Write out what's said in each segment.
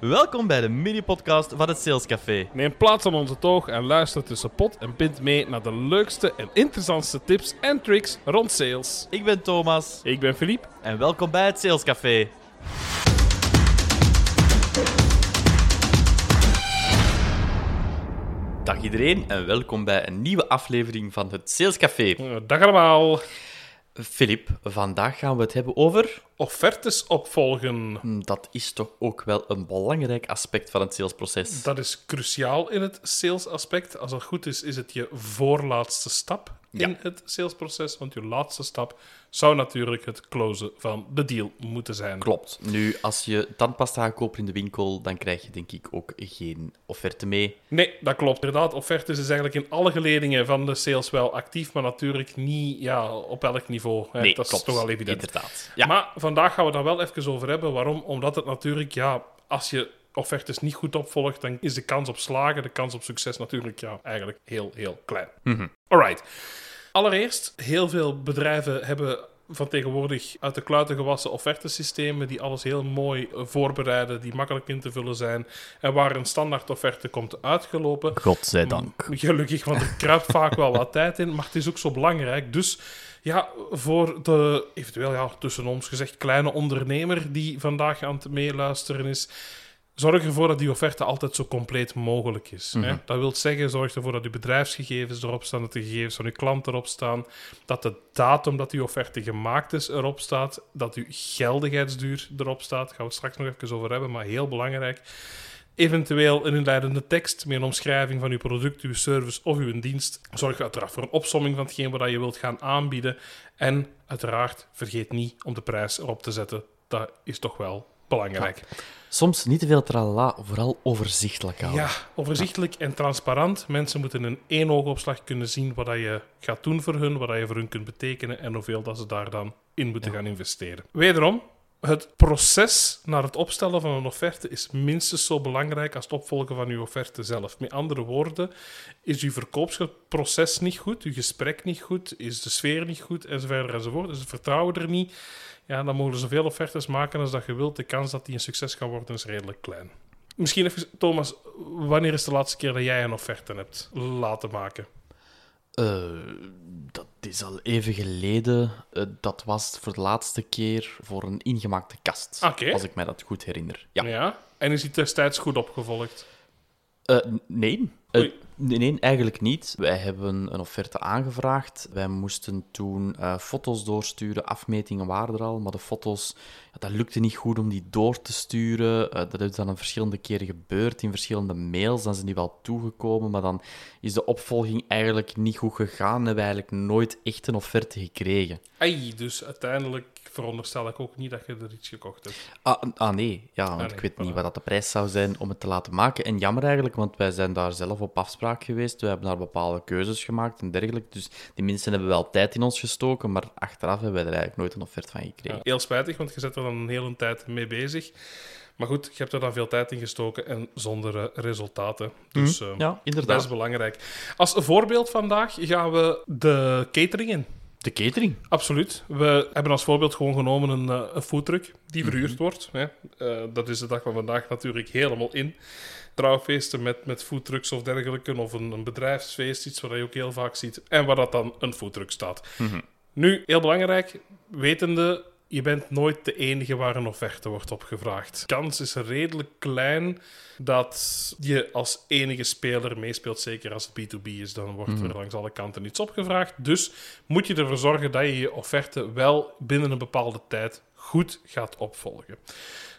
Welkom bij de mini-podcast van het Sales Café. Neem plaats aan onze toog en luister tussen pot en pint mee naar de leukste en interessantste tips en tricks rond sales. Ik ben Thomas Ik ben Philippe. en welkom bij het Sales Café. Dag iedereen en welkom bij een nieuwe aflevering van het Sales Café. Eh, Dag allemaal. Filip, vandaag gaan we het hebben over... Offertes opvolgen. Hm, Dat is toch ook wel een belangrijk aspect van het salesproces. Dat is cruciaal in het salesaspect. Als het goed is, is het je voorlaatste stap in Ja. het salesproces. Want je laatste stap zou natuurlijk het closen van de deal moeten zijn. Klopt. Nu, als je tandpasta gaat kopen in de winkel, dan krijg je denk ik ook geen offerte mee. Nee, dat klopt. Inderdaad, offertes is eigenlijk in alle geledingen van de sales wel actief, maar natuurlijk niet ja, op elk niveau. Hè. Nee, dat klopt. is toch wel evident. Inderdaad. Ja. Maar vandaag gaan we daar wel even over hebben. Waarom? Omdat het natuurlijk, ja, als je offertes niet goed opvolgt, dan is de kans op slagen, de kans op succes natuurlijk ja, eigenlijk heel, heel klein. Alright. Allereerst, heel veel bedrijven hebben van tegenwoordig uit de kluiten gewassen offertesystemen die alles heel mooi voorbereiden, die makkelijk in te vullen zijn en waar een standaard offerte komt uitgelopen. Godzijdank. Gelukkig, want er kruipt vaak wel wat tijd in, maar het is ook zo belangrijk. Dus ja, voor de eventueel, ja, tussen ons gezegd, kleine ondernemer die vandaag aan het meeluisteren is, zorg ervoor dat die offerte altijd zo compleet mogelijk is. hè. Dat wil zeggen, zorg ervoor dat uw bedrijfsgegevens erop staan, dat de gegevens van uw klant erop staan, dat de datum dat die offerte gemaakt is erop staat, dat uw geldigheidsduur erop staat. Daar gaan we het straks nog even over hebben, maar heel belangrijk. Eventueel een inleidende tekst met een omschrijving van uw product, uw service of uw dienst. Zorg uiteraard voor een opsomming van hetgeen wat je wilt gaan aanbieden. En uiteraard vergeet niet om de prijs erop te zetten. Dat is toch wel belangrijk. Soms niet te veel tralala, vooral overzichtelijk houden. Ja, overzichtelijk en transparant. Mensen moeten in één oogopslag kunnen zien wat je gaat doen voor hun, wat je voor hun kunt betekenen en hoeveel dat ze daar dan in moeten gaan investeren. Wederom, het proces naar het opstellen van een offerte is minstens zo belangrijk als het opvolgen van uw offerte zelf. Met andere woorden, is uw verkoopsproces niet goed, uw gesprek niet goed, is de sfeer niet goed, enzovoort enzovoort, is het vertrouwen er niet, ja, dan mogen er zoveel offertes maken als dat je wilt. De kans dat die een succes kan worden is redelijk klein. Misschien even, Thomas, wanneer is de laatste keer dat jij een offerte hebt laten maken? Eh, dat is al even geleden. Eh, dat was voor de laatste keer voor een ingemaakte kast. Als ik mij dat goed herinner. Ja. Ja. En is die destijds goed opgevolgd? N- nee. Nee. Nee, eigenlijk niet. Wij hebben een offerte aangevraagd. Wij moesten toen eh, foto's doorsturen. Afmetingen waren er al, maar de foto's, ja, dat lukte niet goed om die door te sturen. Eh, dat is dan een verschillende keren gebeurd in verschillende mails. Dan zijn die wel toegekomen, maar dan is de opvolging eigenlijk niet goed gegaan. En hebben we eigenlijk nooit echt een offerte gekregen. Ai, dus uiteindelijk veronderstel ik ook niet dat je er iets gekocht hebt. Ah, ah nee, ja, want nee, ik weet niet wat dat de prijs zou zijn om het te laten maken. En jammer eigenlijk, want wij zijn daar zelf op afspraak geweest. We hebben daar bepaalde keuzes gemaakt en dergelijke. Dus die mensen hebben wel tijd in ons gestoken, maar achteraf hebben wij er eigenlijk nooit een offerte van gekregen. Ja, heel spijtig, want je zit er dan een hele tijd mee bezig. Maar goed, je hebt er dan veel tijd in gestoken en zonder eh, resultaten. Dus eh, Ja, dat inderdaad. is belangrijk. Als voorbeeld vandaag gaan we de catering in. De catering. Absoluut. We hebben als voorbeeld gewoon genomen een, eh, een foodtruck die Mhm. verhuurd wordt. Hè. Dat is de dag van vandaag natuurlijk helemaal in. Trouwfeesten met, met foodtrucks of dergelijke, of een, een bedrijfsfeest, iets wat je ook heel vaak ziet. En waar dat dan een foodtruck staat. Mhm. Nu, heel belangrijk, wetende, je bent nooit de enige waar een offerte wordt opgevraagd. De kans is redelijk klein dat je als enige speler meespeelt, zeker als het B2B is, dan wordt er langs alle kanten iets opgevraagd. Dus moet je ervoor zorgen dat je je offerte wel binnen een bepaalde tijd goed gaat opvolgen.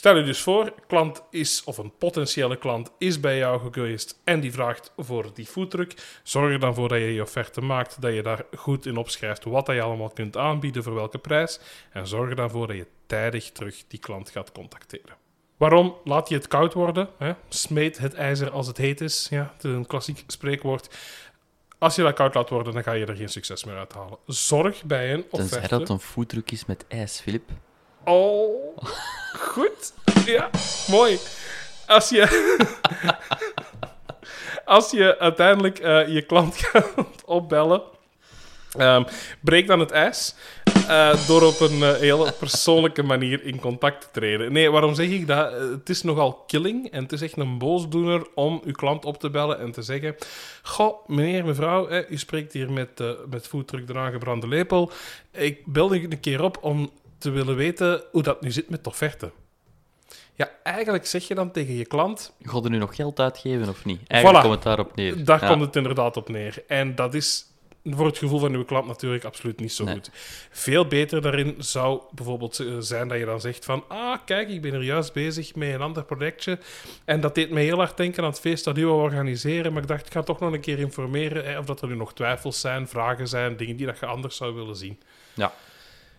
Stel je dus voor, klant is, of een potentiële klant is bij jou geweest en die vraagt voor die foodtruck. Zorg er dan voor dat je je offerte maakt, dat je daar goed in opschrijft wat je allemaal kunt aanbieden, voor welke prijs. En zorg er dan voor dat je tijdig terug die klant gaat contacteren. Waarom? Laat je het koud worden. Hè? Smeet het ijzer als het heet is. Ja, het is een klassiek spreekwoord. Als je dat koud laat worden, dan ga je er geen succes meer uithalen. Zorg bij een Tenzij offerte... dat een foodtruck is met ijs, Filip. Oh, goed. Ja, mooi. Als je, als je uiteindelijk eh, je klant gaat opbellen, ehm, breek dan het ijs. eh, door op een uh, hele persoonlijke manier in contact te treden. Nee, waarom zeg ik dat? Het is nogal killing en het is echt een boosdoener om uw klant op te bellen en te zeggen: Goh, meneer, mevrouw, u spreekt hier met, met voetdruk de lepel. Ik belde een keer op om te willen weten hoe dat nu zit met de offerte. Ja, eigenlijk zeg je dan tegen je klant... God er nu nog geld uitgeven of niet? Eigenlijk komt het daarop neer. Daar komt het inderdaad op neer. En dat is voor het gevoel van uw klant natuurlijk absoluut niet zo goed. Veel beter daarin zou bijvoorbeeld eh, zijn dat je dan zegt van ah, kijk, ik ben er juist bezig met een ander projectje en dat deed me heel hard denken aan het feest dat u wil organiseren, maar ik dacht, ik ga toch nog een keer informeren hè, of dat er nu nog twijfels zijn, vragen zijn, dingen die dat je anders zou willen zien. Ja.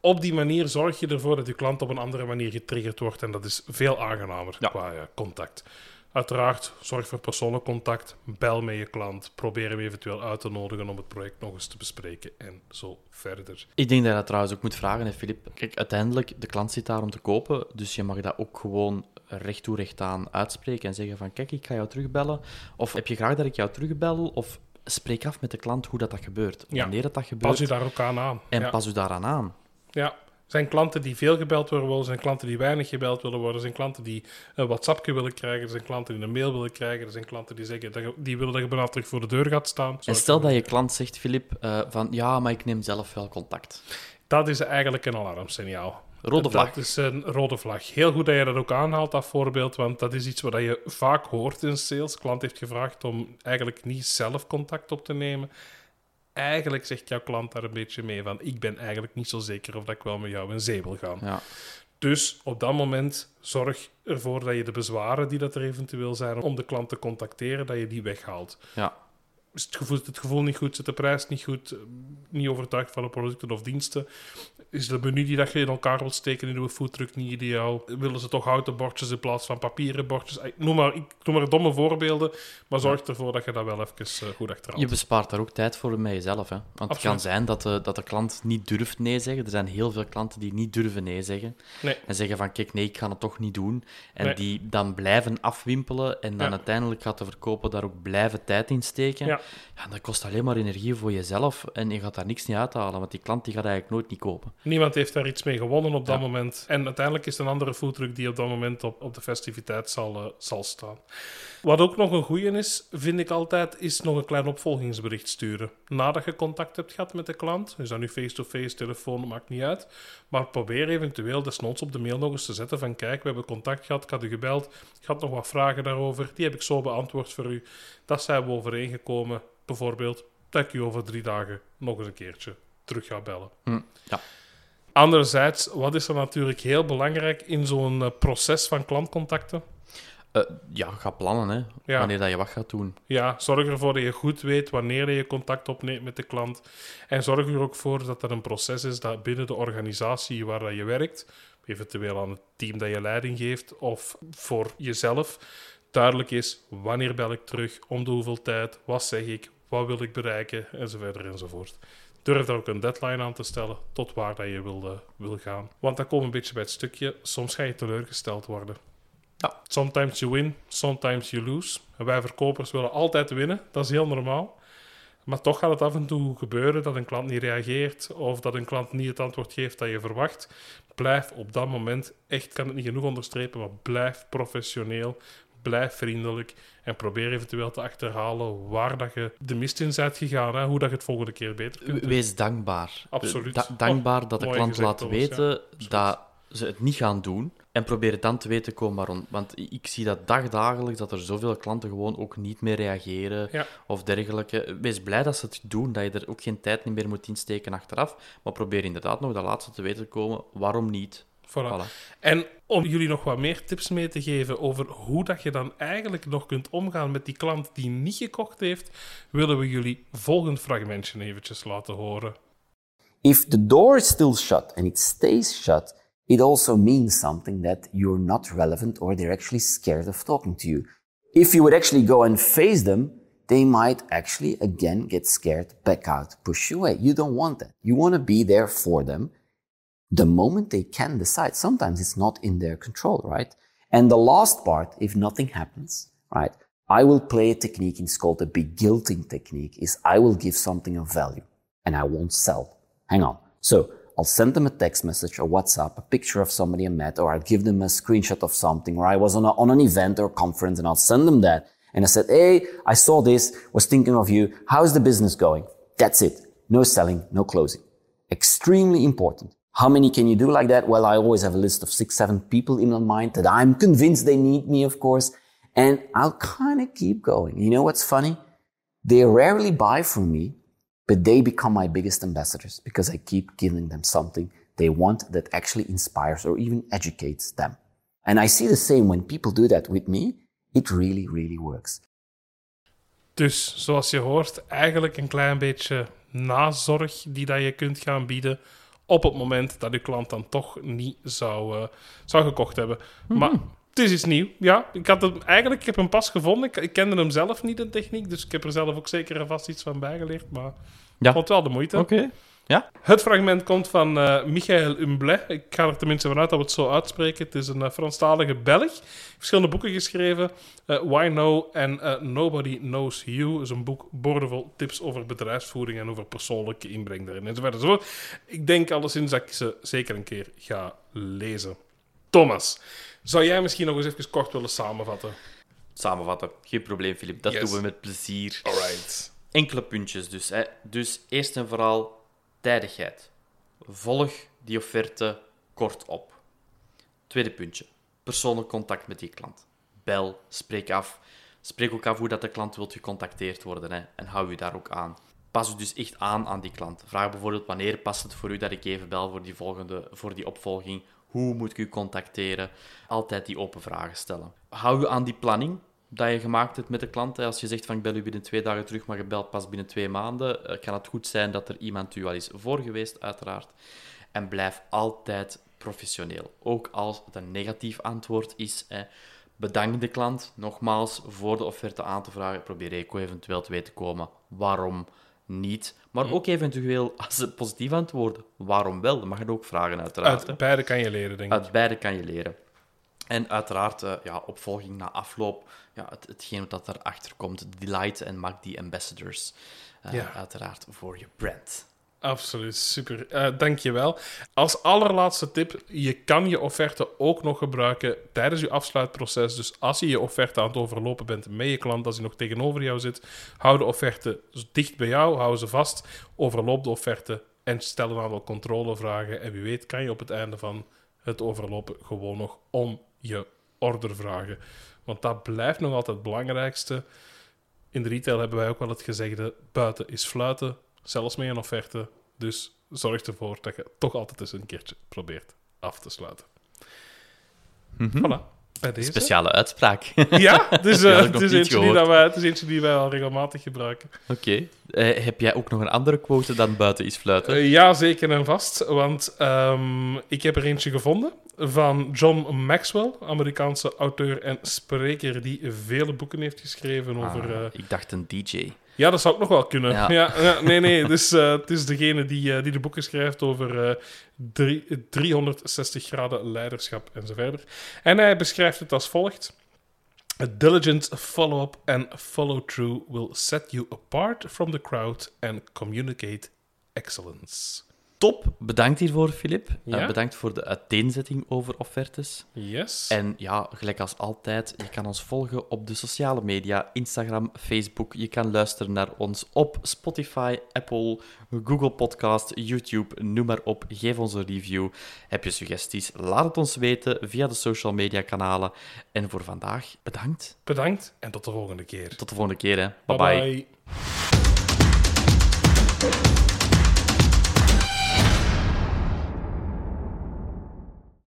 Op die manier zorg je ervoor dat je klant op een andere manier getriggerd wordt en dat is veel aangenamer qua ja, contact. Uiteraard, zorg voor persoonlijk contact. Bel met je klant. Probeer hem eventueel uit te nodigen om het project nog eens te bespreken en zo verder. Ik denk dat je dat trouwens ook moet vragen, hè, Filip. Kijk, uiteindelijk, de klant zit daar om te kopen, dus je mag dat ook gewoon recht toe recht aan uitspreken en zeggen van kijk, ik ga jou terugbellen. Of heb je graag dat ik jou terugbel? Of spreek af met de klant hoe dat, dat gebeurt. Wanneer dat, dat gebeurt. Pas u daar ook aan aan. En pas u daaraan aan. Ja, zijn klanten die veel gebeld willen worden, zijn klanten die weinig gebeld willen worden, zijn klanten die een WhatsAppje willen krijgen, zijn klanten die een mail willen krijgen, zijn klanten die zeggen dat die willen dat je bijna terug voor de deur gaat staan. En stel dat je klant zegt, Filip, uh, van ja, maar ik neem zelf wel contact. Dat is eigenlijk een alarmsignaal. Rode vlag. Dat is een rode vlag. Heel goed dat je dat ook aanhaalt, dat voorbeeld, want dat is iets wat je vaak hoort in sales. Klant heeft gevraagd om eigenlijk niet zelf contact op te nemen eigenlijk zegt jouw klant daar een beetje mee van ik ben eigenlijk niet zo zeker of dat ik wel met jou in zee wil gaan. Ja. Dus op dat moment zorg ervoor dat je de bezwaren die dat er eventueel zijn om de klant te contacteren, dat je die weghaalt. Ja. Is het gevoel, het gevoel niet goed, zit de prijs niet goed, niet overtuigd van de producten of diensten, is de menu die dat je in elkaar wilt steken in uw foodtruck niet ideaal? Willen ze toch houten bordjes in plaats van papieren bordjes? Ik noem maar, ik noem maar domme voorbeelden, maar zorg ervoor dat je dat wel even uh, goed achterhaalt. Je bespaart daar ook tijd voor met jezelf. Hè? Want het kan zijn dat de, dat de klant niet durft nee zeggen. Er zijn heel veel klanten die niet durven nee zeggen. Nee. En zeggen van, kijk, nee, ik ga het toch niet doen. En die dan blijven afwimpelen en dan uiteindelijk gaat de verkoper daar ook blijven tijd in steken. Ja. Ja, dat kost alleen maar energie voor jezelf en je gaat daar niks niet uithalen, want die klant die gaat eigenlijk nooit niet kopen. Niemand heeft daar iets mee gewonnen op dat moment. En uiteindelijk is het een andere foodtruck die op dat moment op, op de festiviteit zal, uh, zal staan. Wat ook nog een goeie is, vind ik altijd, is nog een klein opvolgingsbericht sturen. Nadat je contact hebt gehad met de klant, is dat nu face-to-face, telefoon, maakt niet uit. Maar probeer eventueel desnoods op de mail nog eens te zetten van kijk, we hebben contact gehad, ik had u gebeld, ik had nog wat vragen daarover, die heb ik zo beantwoord voor u. Dat zijn we overeengekomen, bijvoorbeeld, dat ik u over drie dagen nog eens een keertje terug ga bellen. Hm, ja. Anderzijds, wat is er natuurlijk heel belangrijk in zo'n eh, proces van klantcontacten? Uh, ja, ga plannen, hè. wanneer dat je wat gaat doen. Ja, zorg ervoor dat je goed weet wanneer je contact opneemt met de klant. En zorg er ook voor dat dat een proces is dat binnen de organisatie waar dat je werkt, eventueel aan het team dat je leiding geeft, of voor jezelf, duidelijk is wanneer bel ik terug, om de hoeveel tijd, wat zeg ik, wat wil ik bereiken, enzovoort enzovoort. Durf daar ook een deadline aan te stellen tot waar dat je wil, wil gaan. Want dan komen we een beetje bij het stukje, soms ga je teleurgesteld worden. Sometimes you win, sometimes you lose. En wij verkopers willen altijd winnen, dat is heel normaal. Maar toch gaat het af en toe gebeuren dat een klant niet reageert of dat een klant niet het antwoord geeft dat je verwacht. Blijf op dat moment, echt kan het niet genoeg onderstrepen, maar blijf professioneel blijf vriendelijk en probeer eventueel te achterhalen waar dat je de mist in bent gegaan, hè, hoe dat je het volgende keer beter kunt doen. Wees dankbaar. Absoluut. dankbaar dat de klant laat weten dat ze het niet gaan doen. En probeer het dan te weten komen waarom. Want ik zie dat dagdagelijks, dat er zoveel klanten gewoon ook niet meer reageren of dergelijke. Wees blij dat ze het doen, dat je er ook geen tijd meer moet insteken achteraf. Maar probeer inderdaad nog dat laatste te weten te komen, waarom niet. Voilà. En om jullie nog wat meer tips mee te geven over hoe dat je dan eigenlijk nog kunt omgaan met die klant die niet gekocht heeft, willen we jullie volgend fragmentje eventjes laten horen. If the door is still shut and it stays shut, it also means something that you're not relevant or they're actually scared of talking to you. If you would actually go and face them, they might actually again get scared, back out, push you away. You don't want that. You want to be there for them the moment they can decide. Sometimes it's not in their control, right? And the last part, if nothing happens, right? I will play a technique, it's called the beguilting technique, is I will give something of value and I won't sell. Hang on. So I'll send them a text message, a WhatsApp, a picture of somebody I met, or I'll give them a screenshot of something, or I was on, a, on an event or conference and I'll send them that. And I said, Hey, I saw this, was thinking of you. How's the business going? That's it. No selling, no closing. Extremely important. How many can you do like that? Well, I always have a list of six, seven people in my mind that I'm convinced they need me, of course. And I'll kind of keep going. You know what's funny? They rarely buy from me, but they become my biggest ambassadors because I keep giving them something they want that actually inspires or even educates them. And I see the same when people do that with me. It really, really works. Dus zoals je hoort, eigenlijk een klein beetje nazorg die dat je kunt gaan bieden op het moment dat je klant dan toch niet zou, uh, zou gekocht hebben. Maar het is iets nieuw. Ja, ik had hem eigenlijk, ik heb hem pas gevonden. Ik, ik, kende hem zelf niet, de techniek, dus ik heb er zelf ook zeker en vast iets van bijgeleerd. Maar ja. vond wel de moeite. Oké. Ja? Het fragment komt van uh, Michael Humblet. Ik ga er tenminste vanuit dat we het zo uitspreken. Het is een uh, Franstalige Belg. Verschillende boeken geschreven. Uh, Why No en Nobody Knows You is een boek boordevol tips over bedrijfsvoering en over persoonlijke inbreng daarin enzovoort. enzovoort. Ik denk alleszins dat ik ze zeker een keer ga lezen. Thomas, zou jij misschien nog eens even kort willen samenvatten? Samenvatten, geen probleem, Filip. Dat doen we met plezier. Alright. Enkele puntjes dus. Hè. Dus eerst en vooral Tijdigheid. Volg die offerte kort op. Tweede puntje. Persoonlijk contact met die klant. Bel, spreek af. Spreek ook af hoe dat de klant wilt gecontacteerd worden hè, en hou u daar ook aan. Pas u dus echt aan aan die klant. Vraag bijvoorbeeld wanneer past het voor u dat ik even bel voor die, volgende, voor die opvolging. Hoe moet ik u contacteren? Altijd die open vragen stellen. Hou u aan die planning dat je gemaakt hebt met de klant. Als je zegt van ik bel u binnen twee dagen terug, maar je belt pas binnen twee maanden, eh, kan het goed zijn dat er iemand u al is voor geweest, uiteraard. En blijf altijd professioneel. Ook als het een negatief antwoord is. Bedank de klant nogmaals voor de offerte aan te vragen. Probeer eco eventueel te weten komen waarom niet. Maar hm. ook eventueel als ze positief antwoorden, waarom wel? Dat mag je ook vragen, uiteraard. Uit beide kan je leren, denk ik. Uit beide kan je leren. En uiteraard, uh, ja, opvolging na afloop, ja, het, hetgeen dat erachter komt, delight en maak die ambassadors. Uh, ja. Uiteraard voor je brand. Absoluut, super. Uh, dankjewel. Als allerlaatste tip, je kan je offerte ook nog gebruiken tijdens je afsluitproces. Dus als je je offerte aan het overlopen bent met je klant, als hij nog tegenover jou zit, hou de offerte dicht bij jou, hou ze vast, overloop de offerte en stel een aantal controlevragen. En wie weet kan je op het einde van het overlopen gewoon nog om je order vragen. Want dat blijft nog altijd het belangrijkste. In de retail hebben wij ook wel het gezegde: buiten is fluiten, zelfs met een offerte. Dus zorg ervoor dat je toch altijd eens een keertje probeert af te sluiten. Mm -hmm. Voilà. Speciale uitspraak. Ja, dus, uh, het, is eentje die dat wij, het is eentje die wij al regelmatig gebruiken. Oké. Uh, heb jij ook nog een andere quote dan buiten is fluiten? Uh, ja, zeker en vast. Want um, ik heb er eentje gevonden van John Maxwell, Amerikaanse auteur en spreker die vele boeken heeft geschreven ah, over... ik dacht een DJ. Ja, dat zou ook nog wel kunnen. Ja. ja, nee, nee. Dus uh, het is degene die, uh, die de boeken schrijft over uh, drie, 360 graden leiderschap enzovoort. En hij beschrijft het als volgt. A diligent follow-up and follow-through will set you apart from the crowd and communicate excellence. Top, bedankt hiervoor, Filip. Ja? Uh, bedankt voor de uiteenzetting over offertes. Yes. En ja, gelijk als altijd, je kan ons volgen op de sociale media, Instagram, Facebook. Je kan luisteren naar ons op Spotify, Apple, Google Podcast, YouTube, noem maar op. Geef ons een review. Heb je suggesties? Laat het ons weten via de social media kanalen. En voor vandaag, bedankt. Bedankt en tot de volgende keer. Tot de volgende keer, hè. bye. bye. bye.